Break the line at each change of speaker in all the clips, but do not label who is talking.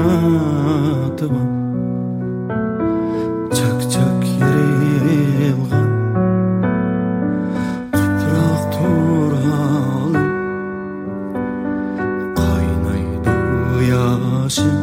qanatim chaqchaq yerilgan tuproq to'ralim qaynaydi yoshim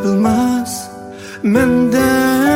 Tepilmez mendek